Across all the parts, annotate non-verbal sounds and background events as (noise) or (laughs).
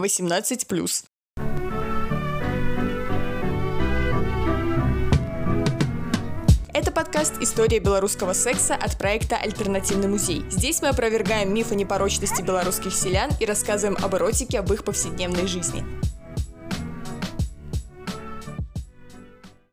18+. Это подкаст «История белорусского секса» от проекта «Альтернативный музей». Здесь мы опровергаем миф о непорочности белорусских селян и рассказываем об эротике, об их повседневной жизни.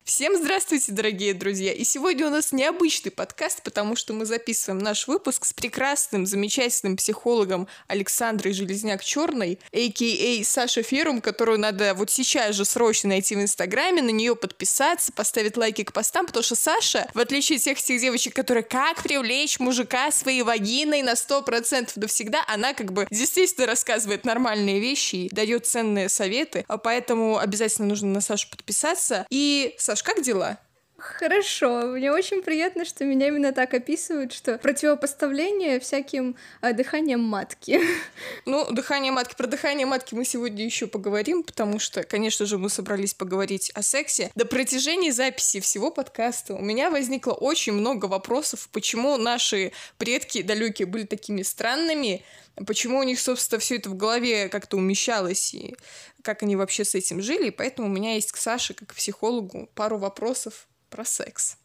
Всем здравствуйте, дорогие друзья! И сегодня у нас необычный подкаст, потому что мы записываем наш выпуск с прекрасным, замечательным психологом Александрой Железняк-Черной, а.к.а. Саша Ферум, которую надо вот сейчас же срочно найти в Инстаграме, на нее подписаться, поставить лайки к постам, потому что Саша, в отличие от всех тех девочек, которые как привлечь мужика своей вагиной на 100% навсегда, она как бы действительно рассказывает нормальные вещи и дает ценные советы, а поэтому обязательно нужно на Сашу подписаться. И, Саш, как дела? Хорошо, мне очень приятно, что меня именно так описывают, что противопоставление всяким э, дыханием матки. Ну, дыхание матки, про дыхание матки мы сегодня еще поговорим, потому что, конечно же, мы собрались поговорить о сексе. До протяжении записи всего подкаста у меня возникло очень много вопросов, почему наши предки далекие были такими странными, почему у них, собственно, все это в голове как-то умещалось, и как они вообще с этим жили. И поэтому у меня есть к Саше, как к психологу, пару вопросов про секс.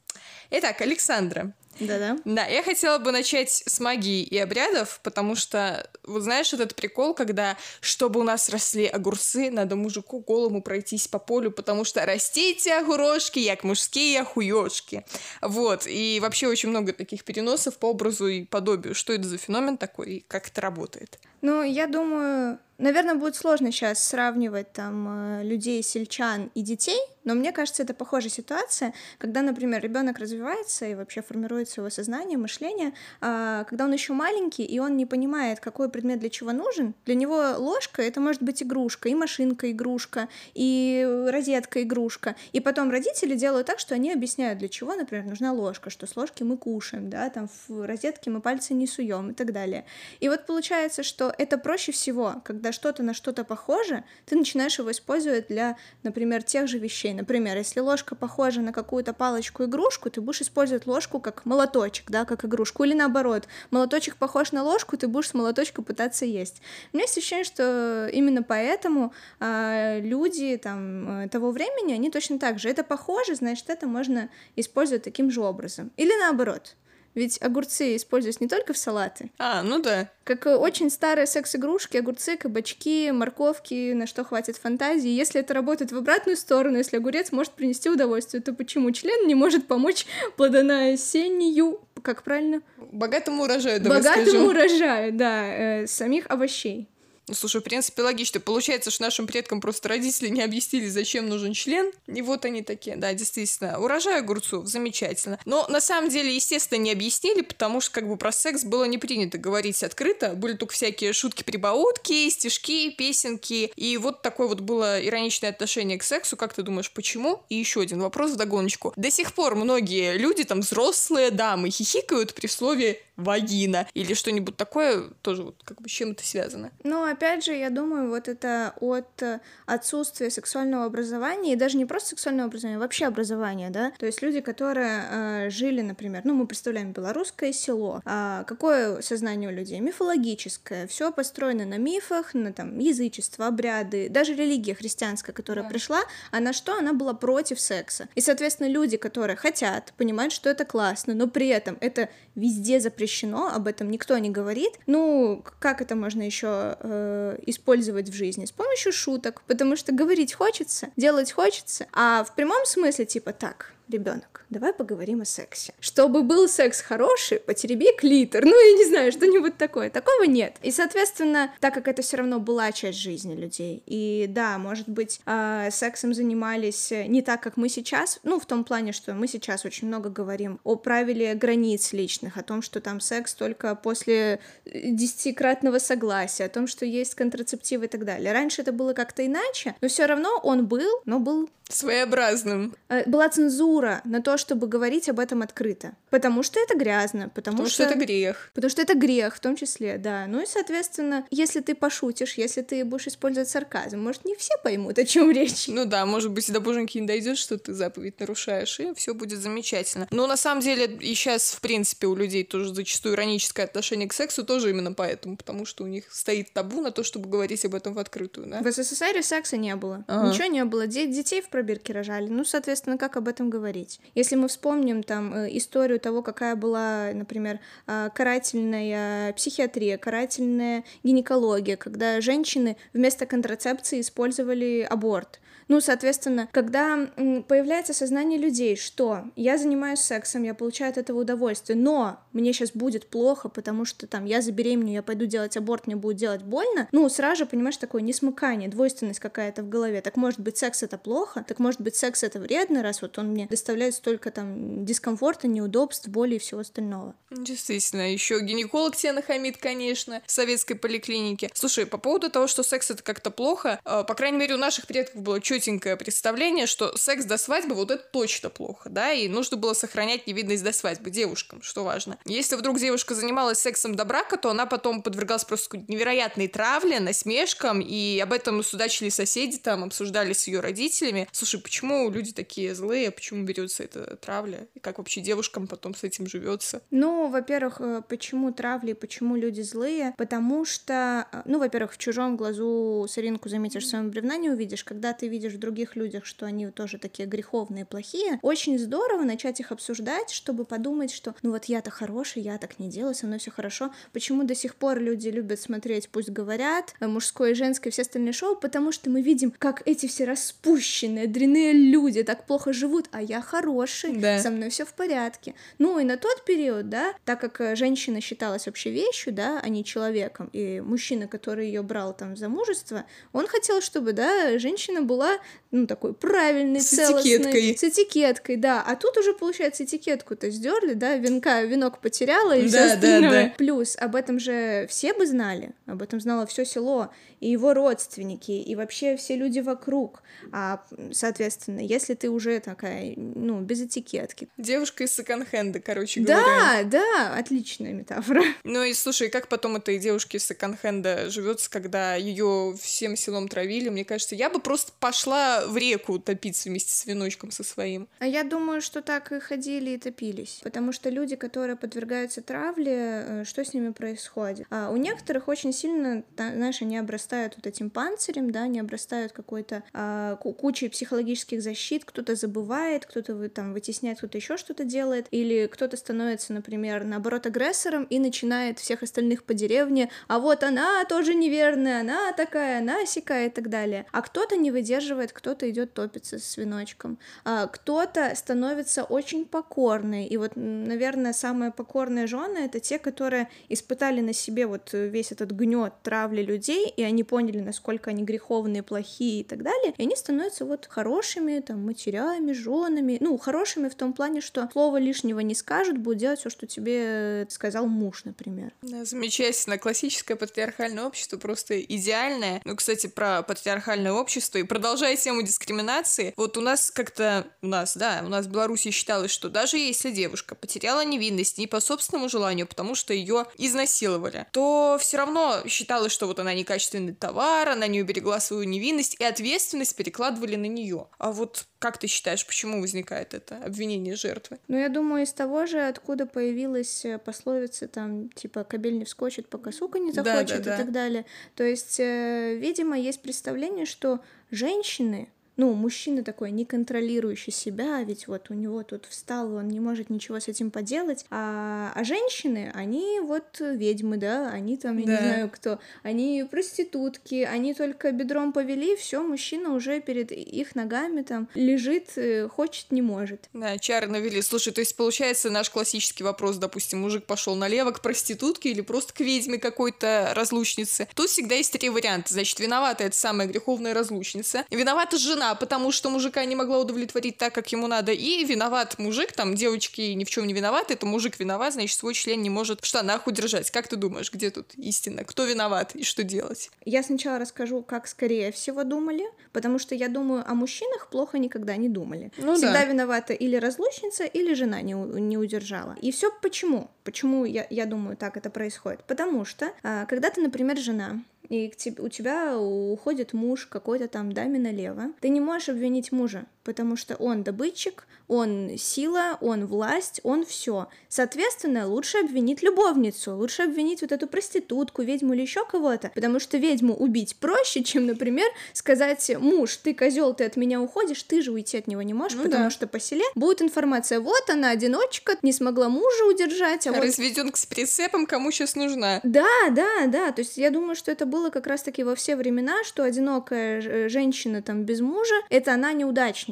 Итак, Александра. Да-да. Да, я хотела бы начать с магии и обрядов, потому что, вот знаешь, этот прикол, когда, чтобы у нас росли огурцы, надо мужику голому пройтись по полю, потому что растите огурошки, як мужские хуёшки. Вот, и вообще очень много таких переносов по образу и подобию. Что это за феномен такой и как это работает? Ну, я думаю, наверное, будет сложно сейчас сравнивать там э, людей, сельчан и детей, но мне кажется, это похожая ситуация, когда, например, ребенок развивается и вообще формируется его сознание, мышление, а, когда он еще маленький, и он не понимает, какой предмет для чего нужен. Для него ложка — это может быть игрушка, и машинка игрушка, и розетка игрушка. И потом родители делают так, что они объясняют, для чего, например, нужна ложка, что с ложки мы кушаем, да, там в розетке мы пальцы не суем и так далее. И вот получается, что это проще всего, когда что-то на что-то похоже, ты начинаешь его использовать для, например, тех же вещей. Например, если ложка похожа на какую-то палочку-игрушку, ты будешь использовать ложку как молоточек, да, как игрушку, или наоборот, молоточек похож на ложку, ты будешь с молоточка пытаться есть. У меня есть ощущение, что именно поэтому э, люди там того времени, они точно так же. Это похоже, значит, это можно использовать таким же образом. Или наоборот. Ведь огурцы используются не только в салаты. А, ну да. Как очень старые секс-игрушки, огурцы, кабачки, морковки, на что хватит фантазии. Если это работает в обратную сторону, если огурец может принести удовольствие, то почему член не может помочь плодоносению, как правильно? Богатому урожаю, давай Богатому урожаю, да, э, самих овощей. Ну, слушай, в принципе, логично. Получается, что нашим предкам просто родители не объяснили, зачем нужен член. И вот они такие, да, действительно. Урожай огурцов, замечательно. Но на самом деле, естественно, не объяснили, потому что как бы про секс было не принято говорить открыто. Были только всякие шутки-прибаутки, стишки, песенки. И вот такое вот было ироничное отношение к сексу. Как ты думаешь, почему? И еще один вопрос в догоночку. До сих пор многие люди, там, взрослые дамы, хихикают при слове вагина или что-нибудь такое, тоже вот как бы с чем это связано? Ну, опять же, я думаю, вот это от отсутствия сексуального образования, и даже не просто сексуального образования, а вообще образования, да, то есть люди, которые э, жили, например, ну, мы представляем белорусское село, а какое сознание у людей? Мифологическое, все построено на мифах, на там язычество, обряды, даже религия христианская, которая да. пришла, она что? Она была против секса. И, соответственно, люди, которые хотят, понимают, что это классно, но при этом это везде запрещено, об этом никто не говорит. Ну, как это можно еще э, использовать в жизни? С помощью шуток, потому что говорить хочется, делать хочется, а в прямом смысле типа так, ребенок, давай поговорим о сексе. Чтобы был секс хороший, потереби клитор. Ну, я не знаю, что-нибудь такое. Такого нет. И, соответственно, так как это все равно была часть жизни людей, и да, может быть, э, сексом занимались не так, как мы сейчас, ну, в том плане, что мы сейчас очень много говорим о правиле границ личных, о том, что там секс только после десятикратного согласия, о том, что есть контрацептивы и так далее. Раньше это было как-то иначе, но все равно он был, но был Своеобразным. Э, была цензура на то, чтобы говорить об этом открыто. Потому что это грязно, потому, Потому что это грех. Потому что это грех, в том числе, да. Ну и, соответственно, если ты пошутишь, если ты будешь использовать сарказм, может, не все поймут, о чем речь. Ну да, может быть, до боженьки не дойдет, что ты заповедь нарушаешь, и все будет замечательно. Но на самом деле и сейчас, в принципе, у людей тоже зачастую ироническое отношение к сексу тоже именно поэтому, потому что у них стоит табу на то, чтобы говорить об этом в открытую, да? В СССР секса не было. Ага. Ничего не было. Де- детей в пробирке рожали. Ну, соответственно, как об этом говорить? Если мы вспомним там э, историю того, какая была, например, а, карательная психиатрия, карательная гинекология, когда женщины вместо контрацепции использовали аборт. Ну, соответственно, когда появляется сознание людей, что я занимаюсь сексом, я получаю от этого удовольствие, но мне сейчас будет плохо, потому что там я забеременею, я пойду делать аборт, мне будет делать больно, ну, сразу же, понимаешь, такое несмыкание, двойственность какая-то в голове. Так может быть, секс это плохо, так может быть, секс это вредно, раз вот он мне доставляет столько там дискомфорта, неудобств, боли и всего остального. Действительно, еще гинеколог тебе нахамит, конечно, в советской поликлинике. Слушай, по поводу того, что секс это как-то плохо, э, по крайней мере, у наших предков было четенькое представление, что секс до свадьбы вот это точно плохо, да, и нужно было сохранять невидность до свадьбы девушкам, что важно. Если вдруг девушка занималась сексом до брака, то она потом подвергалась просто невероятной травле, насмешкам, и об этом судачили соседи, там обсуждали с ее родителями. Слушай, почему люди такие злые, почему берется эта травля, и как вообще девушкам потом с этим живется? Ну, во-первых, э, почему травли, почему люди злые? Потому что, э, ну, во-первых, в чужом глазу соринку заметишь, в своем бревна не увидишь. Когда ты видишь в других людях, что они тоже такие греховные, плохие, очень здорово начать их обсуждать, чтобы подумать, что, ну вот я-то хороший, я так не делаю, со мной все хорошо. Почему до сих пор люди любят смотреть «Пусть говорят», э, мужское и женское, все остальные шоу? Потому что мы видим, как эти все распущенные, дрянные люди так плохо живут, а я хороший, да. со мной все в порядке. Ну и на тот период, да, так как э, женщина считалась вообще вещью, да, а не человеком, и мужчина, который ее брал там за мужество, он хотел, чтобы, да, женщина была, ну, такой правильной, с целостной. этикеткой. С этикеткой, да. А тут уже, получается, этикетку-то сдерли, да, венка, венок потеряла и да, все остальное. Да, да. Плюс об этом же все бы знали, об этом знало все село, и его родственники, и вообще все люди вокруг. А, соответственно, если ты уже такая, ну, без этикетки. Девушка из секонд-хенда, короче говоря. Да, да, отличная метафора. (laughs) Ну и слушай, как потом этой девушке из секонд-хенда живется, когда ее всем селом травили? Мне кажется, я бы просто пошла в реку топиться вместе с веночком со своим. А я думаю, что так и ходили и топились. Потому что люди, которые подвергаются травле, э, что с ними происходит? А у некоторых очень сильно, знаешь, они обрастают вот этим панцирем, да, они обрастают какой-то а, кучей психологических защит, кто-то забывает, кто-то там вытесняет, кто-то еще что-то делает, или кто-то становится, например, наоборот, агрессором и начинает всех остальных по деревне, а вот она тоже неверная, она такая, она сякая и так далее. А кто-то не выдерживает, кто-то идет топиться с веночком, а кто-то становится очень покорной, и вот, наверное, самые покорные жены — это те, которые испытали на себе вот весь этот гнет травли людей, и они поняли, насколько они греховные, плохие и так далее, и они становятся вот хорошими, там, матерями, женами, ну, хорошими в том плане, что слова лишнего не скажут, будут делать все, что тебе сказал муж, например. Да, замечательно. Классическое патриархальное общество просто идеальное. Ну, кстати, про патриархальное общество и продолжая тему дискриминации, вот у нас как-то, у нас, да, у нас в Беларуси считалось, что даже если девушка потеряла невинность не по собственному желанию, потому что ее изнасиловали, то все равно считалось, что вот она некачественный товар, она не уберегла свою невинность, и ответственность перекладывали на нее. А вот как ты считаешь, почему возникает это обвинение жертвы? Ну, я думаю, из того же, откуда появилась э, пословица там, типа, кобель не вскочит, пока сука не захочет да, да, да. и так далее. То есть, э, видимо, есть представление, что женщины ну, мужчина такой, не контролирующий себя, ведь вот у него тут встал, он не может ничего с этим поделать, а, а женщины, они вот ведьмы, да, они там, я да. не знаю кто, они проститутки, они только бедром повели, все, мужчина уже перед их ногами там лежит, э, хочет, не может. Да, чары навели. Слушай, то есть получается наш классический вопрос, допустим, мужик пошел налево к проститутке или просто к ведьме какой-то разлучнице. Тут всегда есть три варианта. Значит, виновата эта самая греховная разлучница, виновата жена жена, потому что мужика не могла удовлетворить так, как ему надо, и виноват мужик, там девочки ни в чем не виноваты, это мужик виноват, значит, свой член не может в штанах удержать. Как ты думаешь, где тут истина? Кто виноват и что делать? Я сначала расскажу, как скорее всего думали, потому что я думаю, о мужчинах плохо никогда не думали. Ну, Всегда да. виновата или разлучница, или жена не, не удержала. И все почему? Почему я, я думаю, так это происходит? Потому что, а, когда ты, например, жена, и к тебе, у тебя уходит муж какой-то там даме налево, ты не можешь обвинить мужа, потому что он добытчик, он сила, он власть, он все. Соответственно, лучше обвинить любовницу, лучше обвинить вот эту проститутку, ведьму или еще кого-то, потому что ведьму убить проще, (laughs) чем, например, сказать, муж, ты козел, ты от меня уходишь, ты же уйти от него не можешь, ну, потому да. что по селе будет информация, вот она, одиночка, не смогла мужа удержать, а вот... Разведенка с прицепом, кому сейчас нужна. Да, да, да, то есть я думаю, что это было как раз-таки во все времена, что одинокая женщина там без мужа, это она неудачница.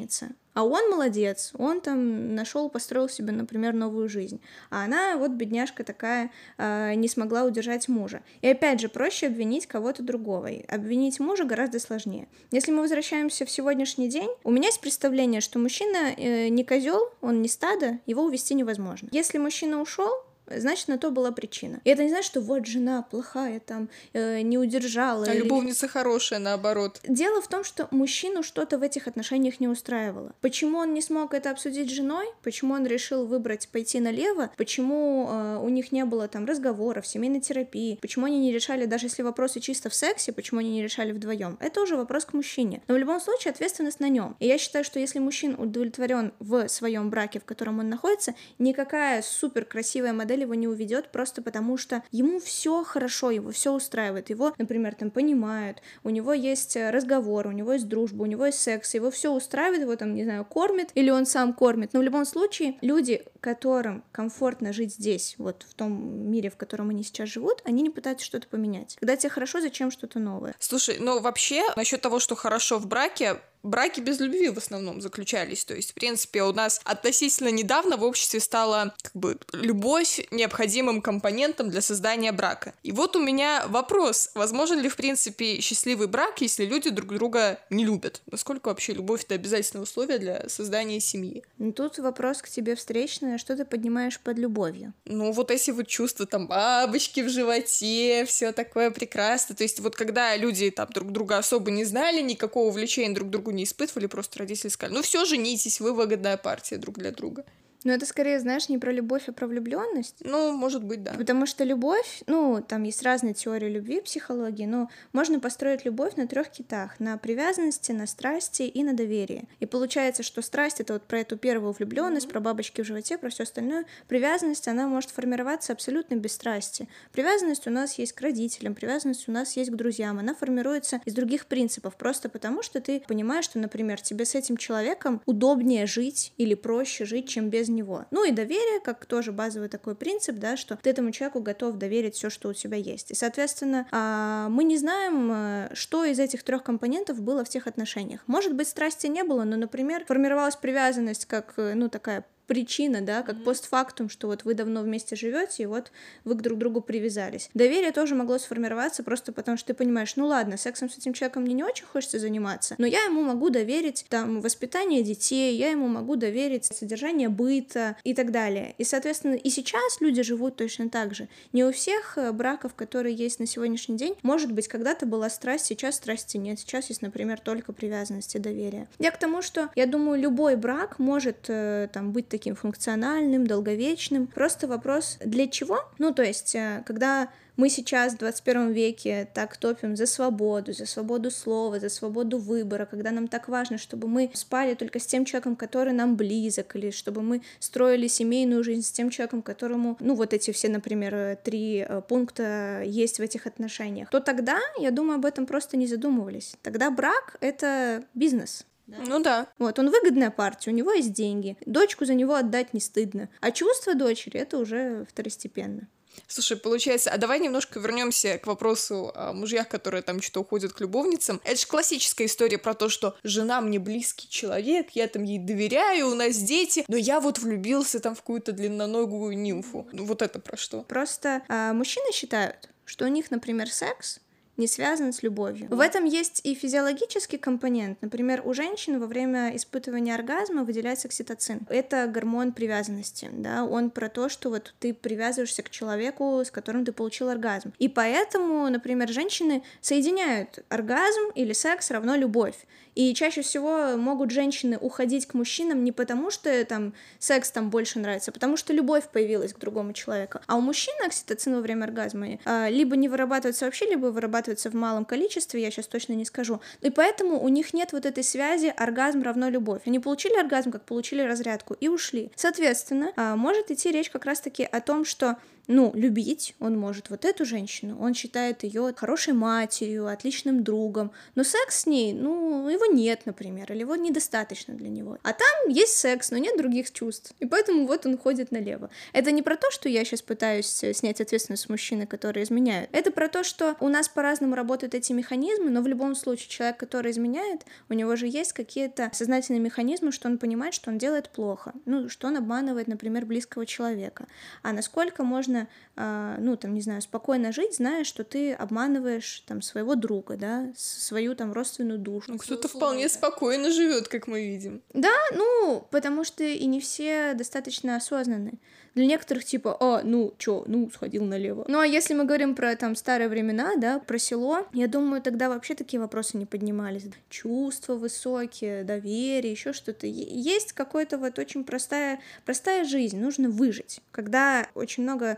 А он молодец, он там нашел, построил себе, например, новую жизнь. А она, вот бедняжка такая, э, не смогла удержать мужа. И опять же, проще обвинить кого-то другого. Обвинить мужа гораздо сложнее. Если мы возвращаемся в сегодняшний день, у меня есть представление, что мужчина э, не козел, он не стадо, его увести невозможно. Если мужчина ушел, значит, на то была причина. И это не значит, что вот жена плохая, там, э, не удержала. А или... любовница хорошая, наоборот. Дело в том, что мужчину что-то в этих отношениях не устраивало. Почему он не смог это обсудить с женой? Почему он решил выбрать пойти налево? Почему э, у них не было там разговоров, семейной терапии? Почему они не решали, даже если вопросы чисто в сексе, почему они не решали вдвоем? Это уже вопрос к мужчине. Но в любом случае ответственность на нем. И я считаю, что если мужчина удовлетворен в своем браке, в котором он находится, никакая супер красивая модель его не уведет просто потому, что ему все хорошо, его все устраивает, его, например, там понимают, у него есть э, разговор, у него есть дружба, у него есть секс, его все устраивает, его там, не знаю, кормит или он сам кормит, но в любом случае люди, которым комфортно жить здесь, вот в том мире, в котором они сейчас живут, они не пытаются что-то поменять. Когда тебе хорошо, зачем что-то новое? Слушай, ну вообще, насчет того, что хорошо в браке, браки без любви в основном заключались. То есть, в принципе, у нас относительно недавно в обществе стала как бы любовь необходимым компонентом для создания брака. И вот у меня вопрос, возможен ли, в принципе, счастливый брак, если люди друг друга не любят? Насколько вообще любовь — это обязательное условие для создания семьи? Ну, тут вопрос к тебе встречный, что ты поднимаешь под любовью? Ну, вот эти вот чувства, там, бабочки в животе, все такое прекрасно. То есть, вот когда люди там друг друга особо не знали, никакого увлечения друг другу не испытывали, просто родители сказали, ну все, женитесь, вы выгодная партия друг для друга. Но это скорее, знаешь, не про любовь, а про влюбленность. Ну, может быть, да. Потому что любовь, ну, там есть разные теории любви психологии, но можно построить любовь на трех китах: на привязанности, на страсти и на доверии. И получается, что страсть это вот про эту первую влюбленность, mm-hmm. про бабочки в животе, про все остальное. Привязанность, она может формироваться абсолютно без страсти. Привязанность у нас есть к родителям, привязанность у нас есть к друзьям. Она формируется из других принципов, просто потому что ты понимаешь, что, например, тебе с этим человеком удобнее жить или проще жить, чем без него. Ну и доверие, как тоже базовый такой принцип, да, что ты этому человеку готов доверить все, что у тебя есть. И, соответственно, а, мы не знаем, э, что из этих трех компонентов было в тех отношениях. Может быть, страсти не было, но, например, формировалась привязанность как, э, ну, такая причина, да, как mm-hmm. постфактум, что вот вы давно вместе живете, и вот вы к друг другу привязались. Доверие тоже могло сформироваться просто потому, что ты понимаешь, ну ладно, сексом с этим человеком мне не очень хочется заниматься, но я ему могу доверить там воспитание детей, я ему могу доверить содержание быта и так далее. И, соответственно, и сейчас люди живут точно так же. Не у всех э, браков, которые есть на сегодняшний день, может быть, когда-то была страсть, сейчас страсти нет. Сейчас есть, например, только привязанность и доверие. Я к тому, что я думаю, любой брак может э, там быть таким таким функциональным, долговечным. Просто вопрос, для чего? Ну, то есть, э, когда мы сейчас в 21 веке так топим за свободу, за свободу слова, за свободу выбора, когда нам так важно, чтобы мы спали только с тем человеком, который нам близок, или чтобы мы строили семейную жизнь с тем человеком, которому, ну, вот эти все, например, три э, пункта есть в этих отношениях, то тогда, я думаю, об этом просто не задумывались. Тогда брак — это бизнес, да? Ну да. Вот, он выгодная партия, у него есть деньги. Дочку за него отдать не стыдно. А чувства дочери это уже второстепенно. Слушай, получается, а давай немножко вернемся к вопросу о мужьях, которые там что-то уходят к любовницам. Это же классическая история про то, что жена мне близкий человек, я там ей доверяю, у нас дети, но я вот влюбился там в какую-то длинноногую нимфу. Ну вот это про что? Просто а, мужчины считают, что у них, например, секс не связан с любовью. В этом есть и физиологический компонент. Например, у женщин во время испытывания оргазма выделяется окситоцин. Это гормон привязанности, да, он про то, что вот ты привязываешься к человеку, с которым ты получил оргазм. И поэтому, например, женщины соединяют оргазм или секс равно любовь. И чаще всего могут женщины уходить к мужчинам не потому, что там секс там больше нравится, а потому что любовь появилась к другому человеку. А у мужчин окситоцин во время оргазма а, либо не вырабатывается вообще, либо вырабатывается в малом количестве, я сейчас точно не скажу. И поэтому у них нет вот этой связи оргазм равно любовь. Они получили оргазм, как получили разрядку, и ушли. Соответственно, а, может идти речь как раз-таки о том, что ну, любить он может вот эту женщину, он считает ее хорошей матерью, отличным другом, но секс с ней, ну, его нет, например, или его недостаточно для него. А там есть секс, но нет других чувств, и поэтому вот он ходит налево. Это не про то, что я сейчас пытаюсь э, снять ответственность с мужчины, которые изменяют. Это про то, что у нас по-разному работают эти механизмы, но в любом случае человек, который изменяет, у него же есть какие-то сознательные механизмы, что он понимает, что он делает плохо, ну, что он обманывает, например, близкого человека. А насколько можно а, ну, там, не знаю, спокойно жить, зная, что ты обманываешь там своего друга, да, свою там родственную душу. Ну, кто-то вполне спокойно живет, как мы видим. Да, ну, потому что и не все достаточно осознанны. Для некоторых типа, а, ну, чё, ну, сходил налево. Ну, а если мы говорим про там старые времена, да, про село, я думаю, тогда вообще такие вопросы не поднимались. Чувства высокие, доверие, еще что-то. Есть какой-то вот очень простая, простая жизнь, нужно выжить. Когда очень много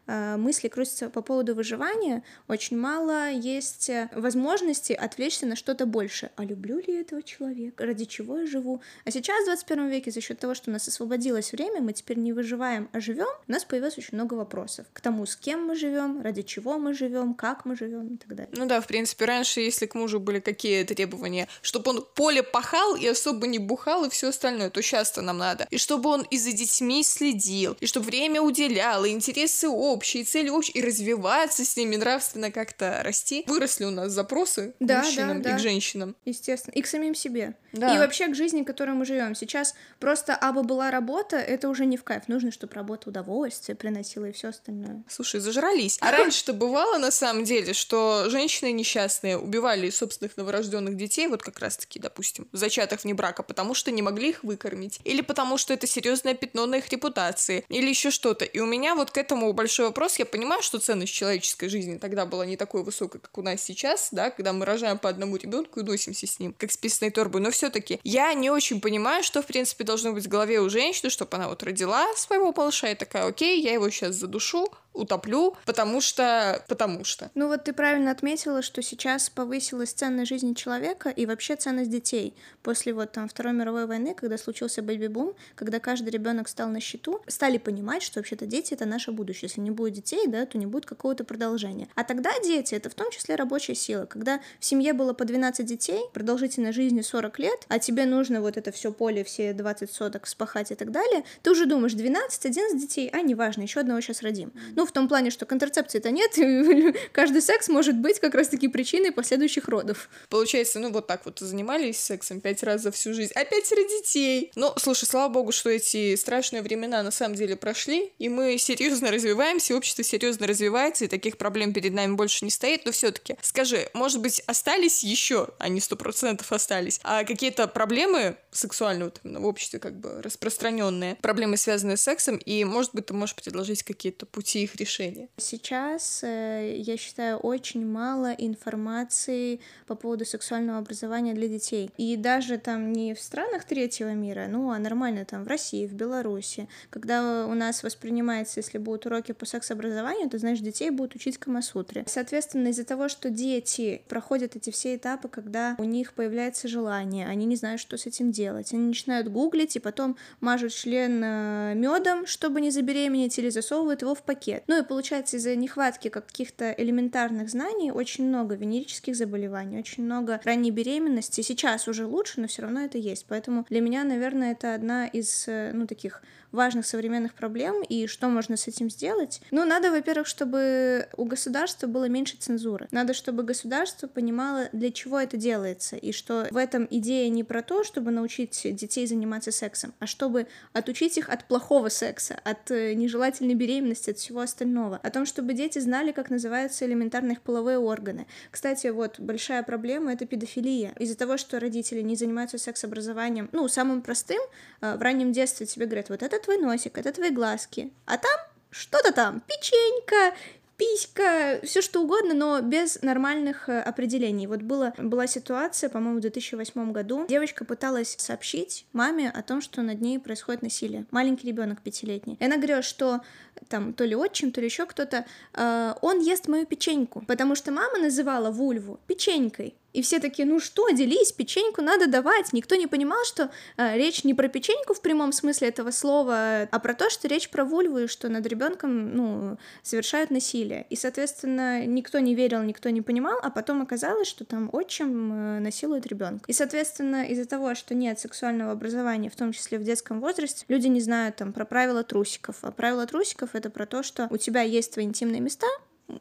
мысли крутятся по поводу выживания, очень мало есть э, возможности отвлечься на что-то больше. А люблю ли я этого человека? Ради чего я живу? А сейчас, в 21 веке, за счет того, что у нас освободилось время, мы теперь не выживаем, а живем, у нас появилось очень много вопросов к тому, с кем мы живем, ради чего мы живем, как мы живем и так далее. Ну да, в принципе, раньше, если к мужу были какие требования, чтобы он поле пахал и особо не бухал и все остальное, то сейчас-то нам надо. И чтобы он и за детьми следил, и чтобы время уделял, и интересы общие цели общие, и развиваться с ними нравственно как-то расти. Выросли у нас запросы да, к мужчинам да, да. и к женщинам. Естественно. И к самим себе. Да. И вообще к жизни, в которой мы живем. Сейчас просто абы была работа, это уже не в кайф. Нужно, чтобы работа удовольствие приносила и все остальное. Слушай, зажрались. А раньше-то бывало на самом деле, что женщины несчастные убивали собственных новорожденных детей, вот как раз-таки, допустим, зачатых вне брака, потому что не могли их выкормить. Или потому что это серьезное пятно на их репутации. Или еще что-то. И у меня вот к этому большой вопрос. Я понимаю, что ценность человеческой жизни тогда была не такой высокой, как у нас сейчас, да, когда мы рожаем по одному ребенку и носимся с ним, как с писаной торбой. Но все-таки я не очень понимаю, что, в принципе, должно быть в голове у женщины, чтобы она вот родила своего малыша и такая, окей, я его сейчас задушу, утоплю, потому что... потому что. Ну вот ты правильно отметила, что сейчас повысилась ценность жизни человека и вообще ценность детей. После вот там Второй мировой войны, когда случился бэби-бум, когда каждый ребенок стал на счету, стали понимать, что вообще-то дети — это наше будущее. Если не будет детей, да, то не будет какого-то продолжения. А тогда дети — это в том числе рабочая сила. Когда в семье было по 12 детей, продолжительность жизни 40 лет, а тебе нужно вот это все поле, все 20 соток спахать и так далее, ты уже думаешь, 12, 11 детей, а неважно, еще одного сейчас родим. Ну, в том плане, что контрацепции-то нет, и (laughs) каждый секс может быть как раз-таки причиной последующих родов. Получается, ну вот так вот занимались сексом пять раз за всю жизнь, а пятеро детей. Ну, слушай, слава богу, что эти страшные времена на самом деле прошли, и мы серьезно (laughs) развиваемся, общество серьезно развивается, и таких проблем перед нами больше не стоит, но все-таки скажи, может быть, остались еще, они сто процентов остались, а какие-то проблемы сексуальные вот именно в обществе как бы распространенные, проблемы, связанные с сексом, и, может быть, ты можешь предложить какие-то пути их решения? Сейчас, э, я считаю, очень мало информации по поводу сексуального образования для детей. И даже там не в странах третьего мира, ну, а нормально там в России, в Беларуси, когда у нас воспринимается, если будут уроки по секс-образованию, то, знаешь, детей будут учить Камасутре. Соответственно, из-за того, что дети проходят эти все этапы, когда у них появляется желание, они не знают, что с этим делать, они начинают гуглить и потом мажут член э, медом, чтобы не забеременеть, или засовывают его в пакет. Ну и получается, из-за нехватки каких-то элементарных знаний очень много венерических заболеваний, очень много ранней беременности. Сейчас уже лучше, но все равно это есть. Поэтому для меня, наверное, это одна из, э, ну, таких важных современных проблем, и что можно с этим сделать, делать? Ну, надо, во-первых, чтобы у государства было меньше цензуры. Надо, чтобы государство понимало, для чего это делается, и что в этом идея не про то, чтобы научить детей заниматься сексом, а чтобы отучить их от плохого секса, от э, нежелательной беременности, от всего остального. О том, чтобы дети знали, как называются элементарные их половые органы. Кстати, вот большая проблема — это педофилия. Из-за того, что родители не занимаются секс-образованием, ну, самым простым, э, в раннем детстве тебе говорят, вот это твой носик, это твои глазки, а там что-то там, печенька, писька, все что угодно, но без нормальных э, определений. Вот была, была ситуация, по-моему, в 2008 году. Девочка пыталась сообщить маме о том, что над ней происходит насилие. Маленький ребенок пятилетний. И она говорила, что там то ли отчим, то ли еще кто-то, э, он ест мою печеньку, потому что мама называла вульву печенькой. И все такие, ну что, делись, печеньку надо давать. Никто не понимал, что э, речь не про печеньку в прямом смысле этого слова, а про то, что речь про вульву, и что над ребенком, ну, совершают насилие. И, соответственно, никто не верил, никто не понимал, а потом оказалось, что там отчим э, насилует ребенка. И, соответственно, из-за того, что нет сексуального образования, в том числе в детском возрасте, люди не знают там про правила трусиков. А правила трусиков это про то, что у тебя есть твои интимные места,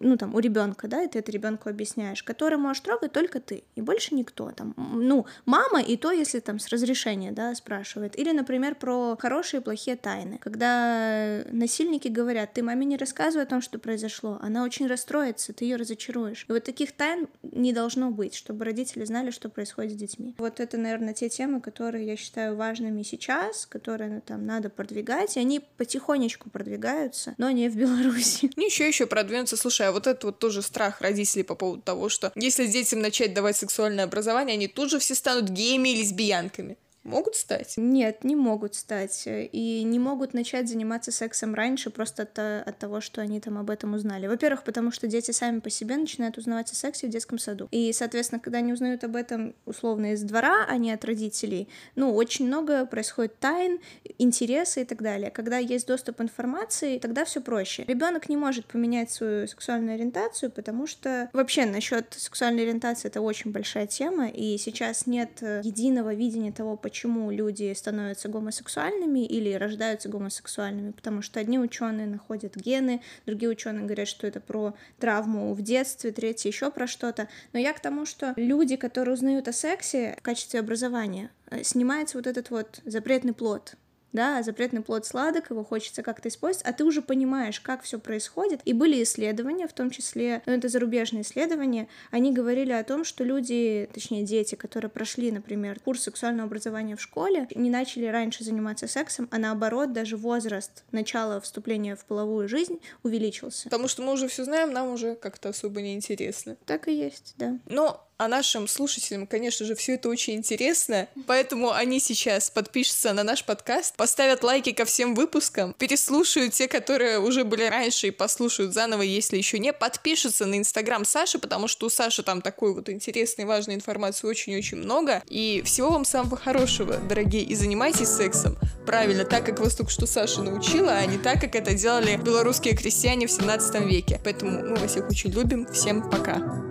ну, там, у ребенка, да, и ты это ребенку объясняешь, который можешь трогать только ты, и больше никто, там, ну, мама, и то, если там с разрешения, да, спрашивает. Или, например, про хорошие и плохие тайны, когда насильники говорят, ты маме не рассказывай о том, что произошло, она очень расстроится, ты ее разочаруешь. И вот таких тайн не должно быть, чтобы родители знали, что происходит с детьми. Вот это, наверное, те темы, которые я считаю важными сейчас, которые ну, там надо продвигать, и они потихонечку продвигаются, но не в Беларуси. Ничего еще продвинуться. Слушай, Слушай, а вот это вот тоже страх родителей по поводу того, что если детям начать давать сексуальное образование, они тут же все станут геями и лесбиянками. Могут стать? Нет, не могут стать. И не могут начать заниматься сексом раньше просто от, от того, что они там об этом узнали. Во-первых, потому что дети сами по себе начинают узнавать о сексе в детском саду. И, соответственно, когда они узнают об этом условно из двора, а не от родителей, ну, очень много происходит тайн, интереса и так далее. Когда есть доступ к информации, тогда все проще. Ребенок не может поменять свою сексуальную ориентацию, потому что вообще насчет сексуальной ориентации это очень большая тема, и сейчас нет э, единого видения того, почему люди становятся гомосексуальными или рождаются гомосексуальными, потому что одни ученые находят гены, другие ученые говорят, что это про травму в детстве, третьи еще про что-то. Но я к тому, что люди, которые узнают о сексе в качестве образования, э, снимается вот этот вот запретный плод, да, запретный плод сладок, его хочется как-то использовать, а ты уже понимаешь, как все происходит. И были исследования, в том числе, ну, это зарубежные исследования, они говорили о том, что люди, точнее, дети, которые прошли, например, курс сексуального образования в школе, не начали раньше заниматься сексом, а наоборот, даже возраст начала вступления в половую жизнь увеличился. Потому что мы уже все знаем, нам уже как-то особо не интересно. Так и есть, да. Но а нашим слушателям, конечно же, все это очень интересно, поэтому они сейчас подпишутся на наш подкаст, поставят лайки ко всем выпускам, переслушают те, которые уже были раньше и послушают заново, если еще не, подпишутся на инстаграм Саши, потому что у Саши там такой вот интересной, важной информации очень-очень много. И всего вам самого хорошего, дорогие, и занимайтесь сексом правильно, так как вас только что Саша научила, а не так, как это делали белорусские крестьяне в 17 веке. Поэтому мы вас всех очень любим. Всем пока.